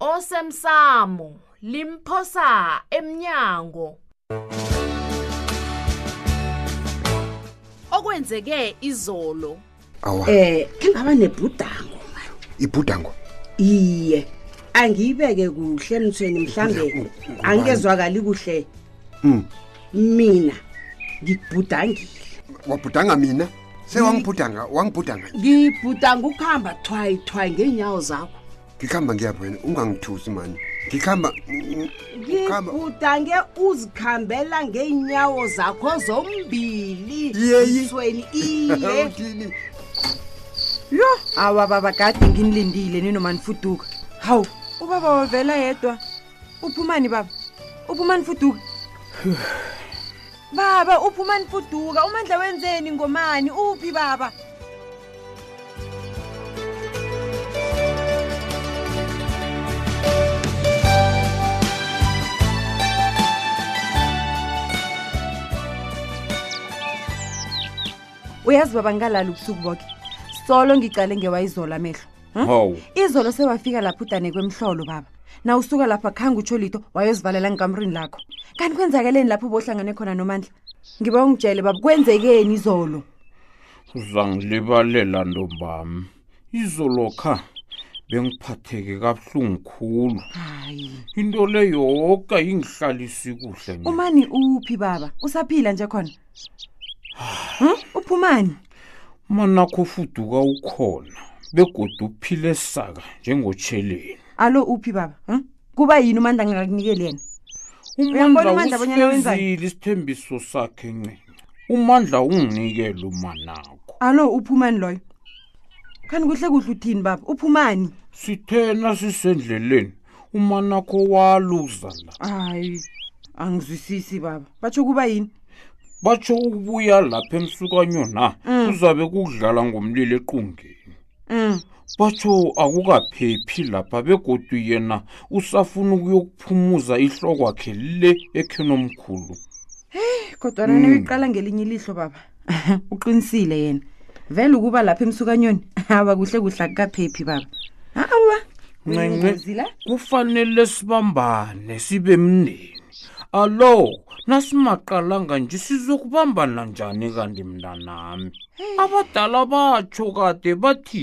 osemsamo limphosa emnyango okwenzeke izolo awa eh engaba nebhudango ibhudango iye angiyibeke kuhle mthweni mhlambe angikezwakali kuhle mm. mina ngibhudangile wabhudanga mina sewangibhudanga wangibhudanga ngibhudanga ukuhamba thwayi thwayi ngeenyawo zakho ngikhamba ngiyapho wena ungangithusi mani ngikhamba Khamba. ngigudange uzikhambela ngeenyawo zakho zombili Yeyi. msweni iye uthini yo awa baba kade nginilindile ninomanifuduka hawu ubaba wavela yedwa uphumani baba uphumanifuduka baba uphuma nifuduka umandla wenzeni ngomani uphi baba uyazi baba ngalali ubusuku boke solo ngicale ngewayizola amehlo Hmm? hawu izolo sewafika lapho udane kwemhlolo baba na usuka lapha khange utsho litho wayozivalela ngikamrini lakho kanti kwenzakeleni lapho bohlangane khona nomandla ngiba ungitshele baba kwenzekeni izolo uzangilibalela ntombami izolo kha bengiphatheke kabuhlungu khulu hayi into le yoke ingihlalisi kuhle mina. umani uphi baba usaphila nje khona Hm? Uphumani? Manakho ufuduka ukhona begodu uphile saka njengotsheleni. Alo uphi baba? Hm? Kuba yini uMandla ngingakunikel yena? Uyambona uMandla bonyana wenzani? Umandla isithembiso sakhe ncinci. uMandla unginikele umanakho. Alo uphumani loyo? Khani kuhle kuhle uthini baba? Uphumani? Sithena sisendleleni umana kho waluza la hayi angizwisisi baba batsho kuba yini batsho ukubuya lapha emsukanyo na Mm. kuzabe kudlala ngomlilo equngeni Mm. batsho akukaphephi lapha begodu yena usafuna ukuyokuphumuza ihlokwakhe le ekhenomkhulu kodwana Mm. niyiqala ngelinye ilihlo baba uqinisile yena vele ukuba lapha emsukanyoni aba kuhle kuhle akukaphephi baba awa ncencezila kufanele sibambane sibe mndeni alo nasimaqalanga nje sizokubambana njani kanti mntanami abadala batsho kade bathi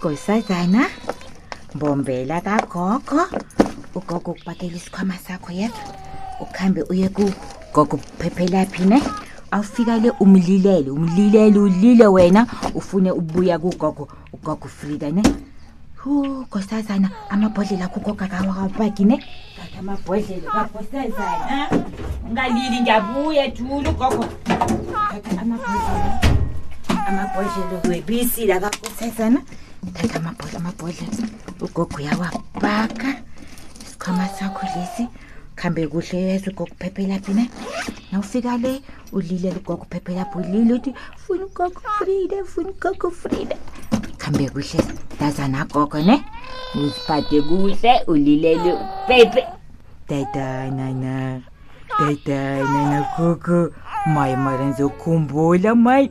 goyisa zayina mbombela kagogo ugogo ukubakela isikhwama sakho yedwa ukuhambe uye kugogo uphephelaphi ne awufika le umlilele umlilele ulile wena ufune ubuya kugogo ugogo ufrida ne hu gosazana amabhodlela akho kokakawakapaki ne Thatha amabhodlela kakosazana ungalili ngiyabuya jule ugogo thatha amabhodlela amabhodlela webisi la kakosazana thatha amabhodlela amabhodlela ugogo uyawabhaka isikhwama sakho lesi kuhambe kuhle yeso kokuphephela phina nawufika le ulile ligogo phephe lapho ulile uthi funa ugogo frida funa ugogo frida khambe kuhle dazana gogo ne uziphathe kuhle ulilele upepe daydanana daydanana gogo maye marenze ukhumbula mayi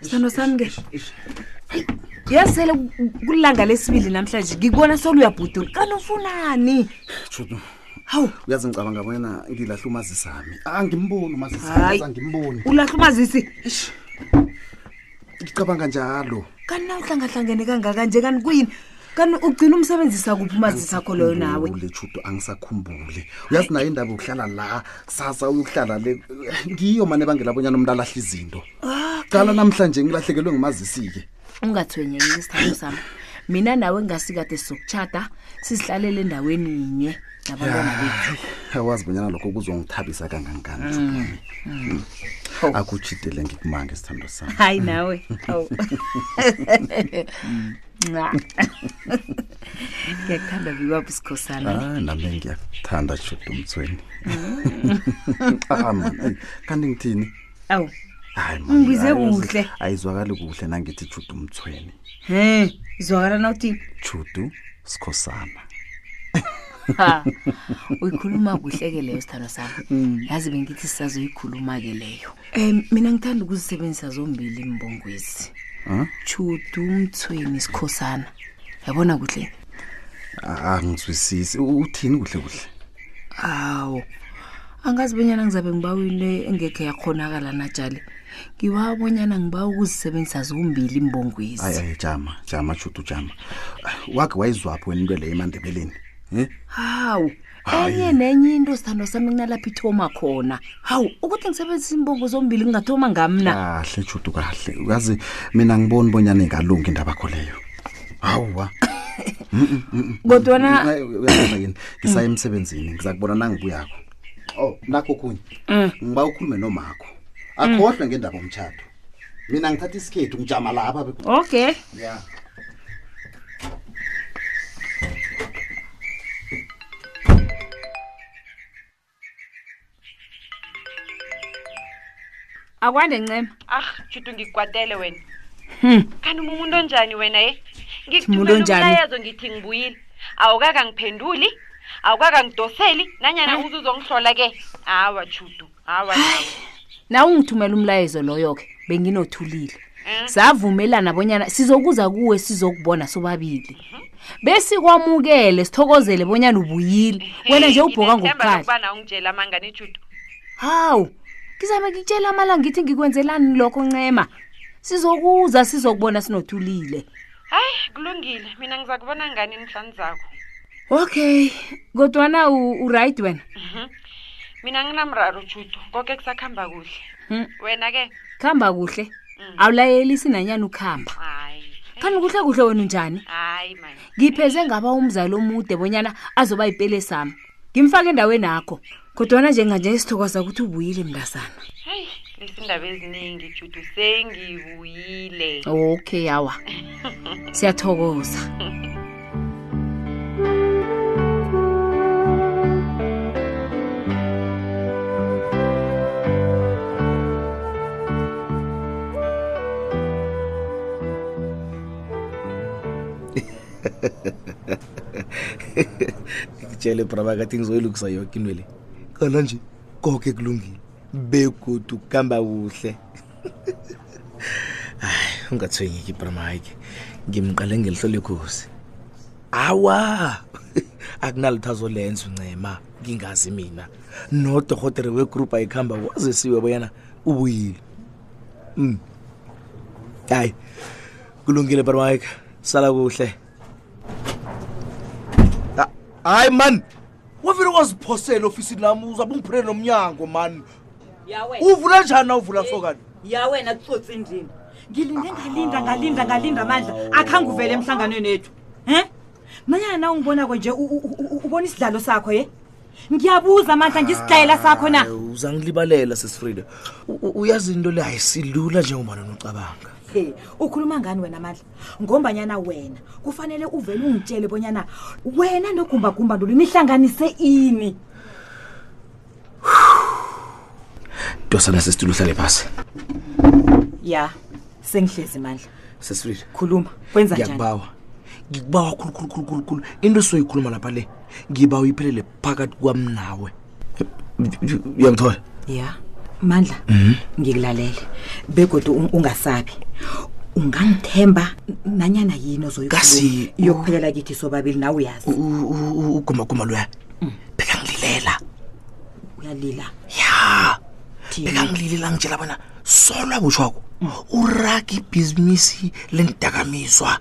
sithando sami ke yasele kulanga lesibili namhlanje ngikubona solo uyabhudula kanti ufunani Tshudu. Hawu. Uyazi ngicabanga bona ngilahla umazi sami. Ah ngimboni umazi Hayi. sami, ngimboni. ulahla umazisi Ngicabanga njalo. kanti nawuhlangahlangene kangaka nje kanti kuyini kanti ugcina umsebenzisa kuphi umazisi akho loyo nawe Angisakhumbule, Tshudu, angisakhumbule uyazi nayo indaba yokuhlala la kusasa uyokuhlala le ngiyo mane ebangela bonyana umuntu alahle izinto cala namhlanje ngilahlekelwe ngumazisi-ke ungathwenyeki isithando sami mina nawe ngasikade sokutshada sizihlalele endaweni yinye nabantwana bethu awazi bonyana lokho kuzongithabisa kangangani Tshudu wami. Mm. akutshidele ngikumange sithando sami hayi nawe awu ngiyakuthanda biba busikhosana hayi nami ngiyakuthanda shuda umtsweni ah man eyi, kanti ngithini awu hayi man, Ungibize ayi, uze- kuhle. ayizwakali kuhle nangithi judu umtsweni um zwakala na uthini judu sikhosana Ha, uyikhuluma kuhle-ke leyo sithando sami yazi bengithi sisazoyikhuluma-ke leyo um mina ngithanda ukuzisebenzisa zombili imbongwezi Huh? tshudu umthweni sikhosana yabona kuhle Ah, angizwisisi U- uthini kuhle kuhle awu angazi bonyana ngizabe ngibawa into engekhe yakhonakala natshali ngibawa bonyana ngibawa ukuzisebenzisa zombili ayi imbongwezi ayi jama jama judu jama Ah, wake wayizwaphi wena into leyo emandebeleni um hawu enye nenye into sithandwa sami kunalapho ithoma khona hawu ukuthi ngisebenzisa imbongo zombili ngingathoma ngamna kahle judu kahle uyazi mina ngiboni bonyana ingalungi indaba kho leyo hawuwa kodwana uyaona yini ngisaya emsebenzini ngiza kubona nangibuyakho o nakho okunye ngiba ukhulume nomakho akhohlwe ngendaba omtshato mina ngithatha isikhethu ngijama lapha okay yeah. akwande ncema ah judu ngikwatele wena hmm. kanti umuntu onjani wena ye eh? ngikuthumelaumlayezo ngithi ngibuyile awukaka ngiphenduli awukaka ngidoseli nanyana hmm. uzuzongihlola ke awa judu na ungithumela umlayezo loyo-ke benginothulile savumelana bonyana sizokuza kuwe sizokubona sobabili besikwamukele sithokozele bonyana ubuyile wena nje ubhoka ngokuqala hawu ngizame ngikutshela amalanga ngithi ngikwenzelani lokho ncema sizokuza sizokubona sinothulile hayi kulungile mina ngiza kubona ngani nihlanizako okay kodwana uright wena mhm. mina nginamraro judo koke kusakuhamba kuhle hmm. wena-ke kuhamba kuhle mm. awulayelisi nanyani ukuhamba khani kuhle kuhle wena unjani ngipheze ngaba umzali omude bonyana azoba yipele sami ngimfake endaweni akho kodwana njenganje isithokoza ukuthi ubuyile mntazana hayi lesindaba eziningi judu sengibuyile okay awa siyathokoza ngitshele braba kathi ngizoyilukisa yoke into le khona nje koke kulungile begodu kuhamba kuhle hayi ungathwenyeki bramike ngimqale ngelihlo lekhosi awa akunalutho azolenza uncema ngingazi mina nodorhotere wegroup ayikuhamba wazisiwe boyana ubuyile um hayi kulungile bramike sala kuhle hayi mani wavele waziphosela ofisini lami uzabe ungiphulele nomnyango mani uvula njani na uvula sokani ya wena kutsotsi ndini ngilinde ngalinda ngalinda ngalinda amandla akhange uvele emhlanganweni ethu um manyana na ungibonako nje ubona isidlalo sakho ye ngiyabuza amandla ngisidlayela sakho na uza ngilibalela sesifrida uyazi into le ayisilula njengomana nocabanga ukhuluma ngani wena amandla ngombanyana wena kufanele uvele ungitshele bonyana wena nogumbagumba ndulu nihlanganise ini dosana sesitulo uhlale phasi ya sengihlezi mandla sesifile khuluma kwenza njani ngiyakubawa ngikubawa khulukhulukhulukhulu into soyikhuluma lapha le ngiba uyiphelele phakathi kwami nawe uyangithola ya mandla mhm. ngikulalele begodu ungasabi ungangithemba nanyana yini ozoyokuphelela kithi sobabili nawe uyazi ugumaguma loya mm. bekangililela uyalila ya bekangililela ngitshela bona solwa kutshwako mm. uraka ibhizinisi lengidakamizwa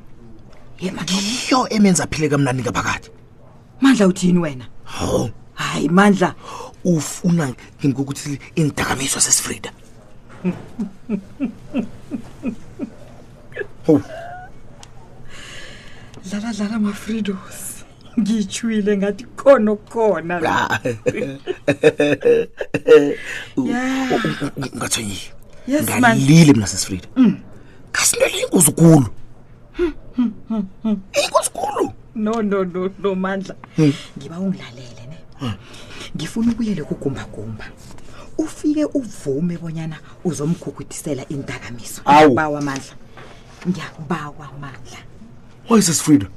ngiyo emenza aphile kamnandi ngaphakathi mandla uthini wena hawu hayi mandla ufuna yini ukuthi iindakamiswa sesifrida hawu dlala dlala mafridos ngitshwile ngathi khona okukhona la ungathonyiyo Yes, man. ngalile mina sesifrida kasinto leyingozi kulu inkosi kulu no no no no mandla hmm. ngiba ungilalele ne hmm. ngifuna ubuyele kugumbagumba ufike uvume bonyana uzomgugudisela intakamiso bawa mandla ngiyakubawa mandla why is this freedom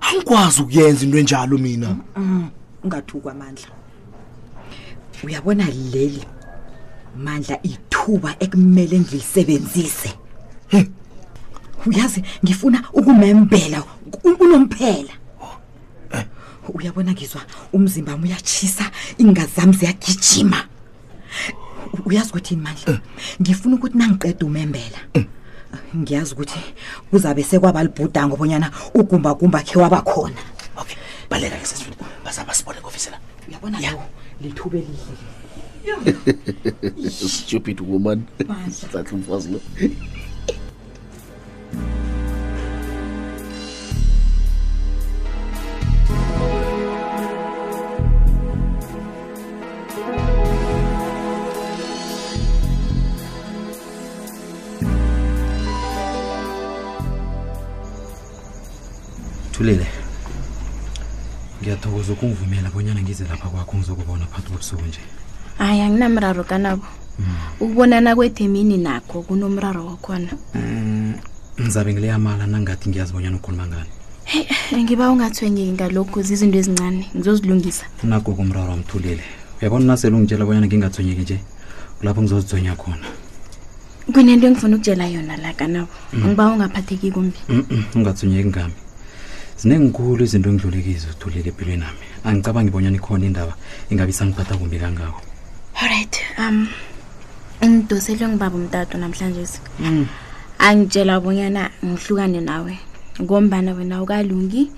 angikwazi ukuyenza into enjalo mina Mm, ungathukwa amandla uyabona leli mandla ithuba ekumele ngilisebenzise He. uyazi ngifuna ukumembela u- unomphela uyabona ngizwa umzimba wami uyatshisa iingazi zami ziyagijima uyazi ukuthi mandla eh. ngifuna ukuthi nangiqeda umembela eh. ngiyazi ukuthi kuzabe sekwabalibhudango bonyana ugumba gumba khe waba khona okay baleka ke sesifuna bazaba sibone ngofisela uyabona ya lithuba elihle stupid woman sathi umfazi lo thulile ngiyathokoza ukungivumela bonyana ngize lapha kwakho ngizokubona phakathi bobusuku nje hayi anginamraro kanabo ukubonana kwethemini nakho kunomraro wakhona Mm, ngizabe ngileyamala nangathi ngiyazi bonyana ukhuluma ngani heyi eh, ngiba ungathwenyeki ngalokhu zizinto ezincane ngizozilungisa unagogo umraro wamthulile uyabona nasele ungitshela bonyana ngingathonyeki nje kulapho ngizozithwenya khona kunento engifuna ukutshela yona la kanabo Mm. ngiba ungaphatheki kumbi Mm-mm, ungathonyeki ngami ziningikhulu izinto engidlulekizo uthulile empilweni nami angicabangi bonyana ikhona indaba ingabe isangiphatha kumbi kangako olright um ngidosele ngibaba umtato namhlanje mm. angitshela bonyana ngihlukane nawe ngombana wena ukalungi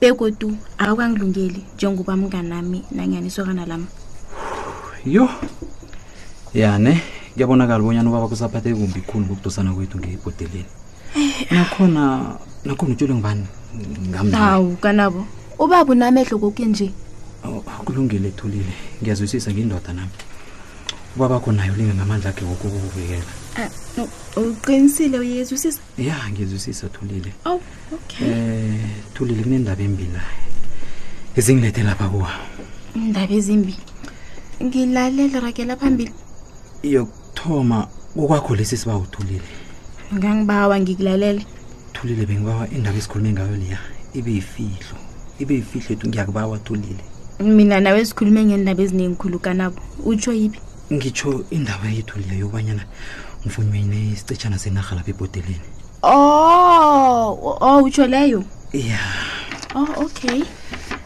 begodu awukangilungeli njengoba mnganami nanyani isokana lami yho ya ne kuyabonakala ubonyana ubaba kusaphathe kumbi khulu ngokudosana kwethu ngebhodeleni nakhona nakhona utshule ngibani ngamnaye hawu kanabo ubaba unamehlo koke nje Oh, kulungile thulile ngiyazwisisa ngindoda nami ubaba kho naye ulinge ngamandla akhe woke ukukuvikela Ah, no, uqinisile uyezwisisa ya ngiyazwisisa thulile awu okay um thulile kunendaba embi la ezingilethe lapha kuwa iindaba ezimbi ngilalela ragela phambili iyo thoma kokwakho lesi siba uthulile ngangibawa ngikulalele thulile bengibawa indaba esikhulume ngayo leya ibe yifihlo ibe yifihlo ethu ngiyakubawa thulile mina nawe sikhulume ngendaba eziningi khulu kanabo utsho yiphi ngitsho indaba yethu leya yokubanyana ngifunyene isicetshana senarha lapha ebhodeleni oh oh utsho leyo ya oh okay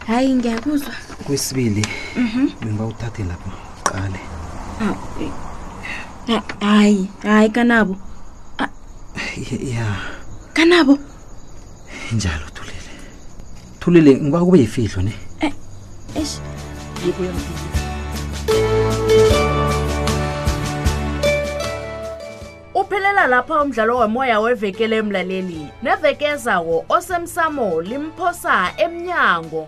hayi ngiyakuzwa kwesibili bengibawuthathe lapho qale hayi hayi kanabo Ah, Y- ya kanabo njalo thulile thulile ngiba kube yifihlo ne eish uphelela lapha umdlalo womoya wevekele emlaleli neveke ezawo osemsamo limphosa emnyango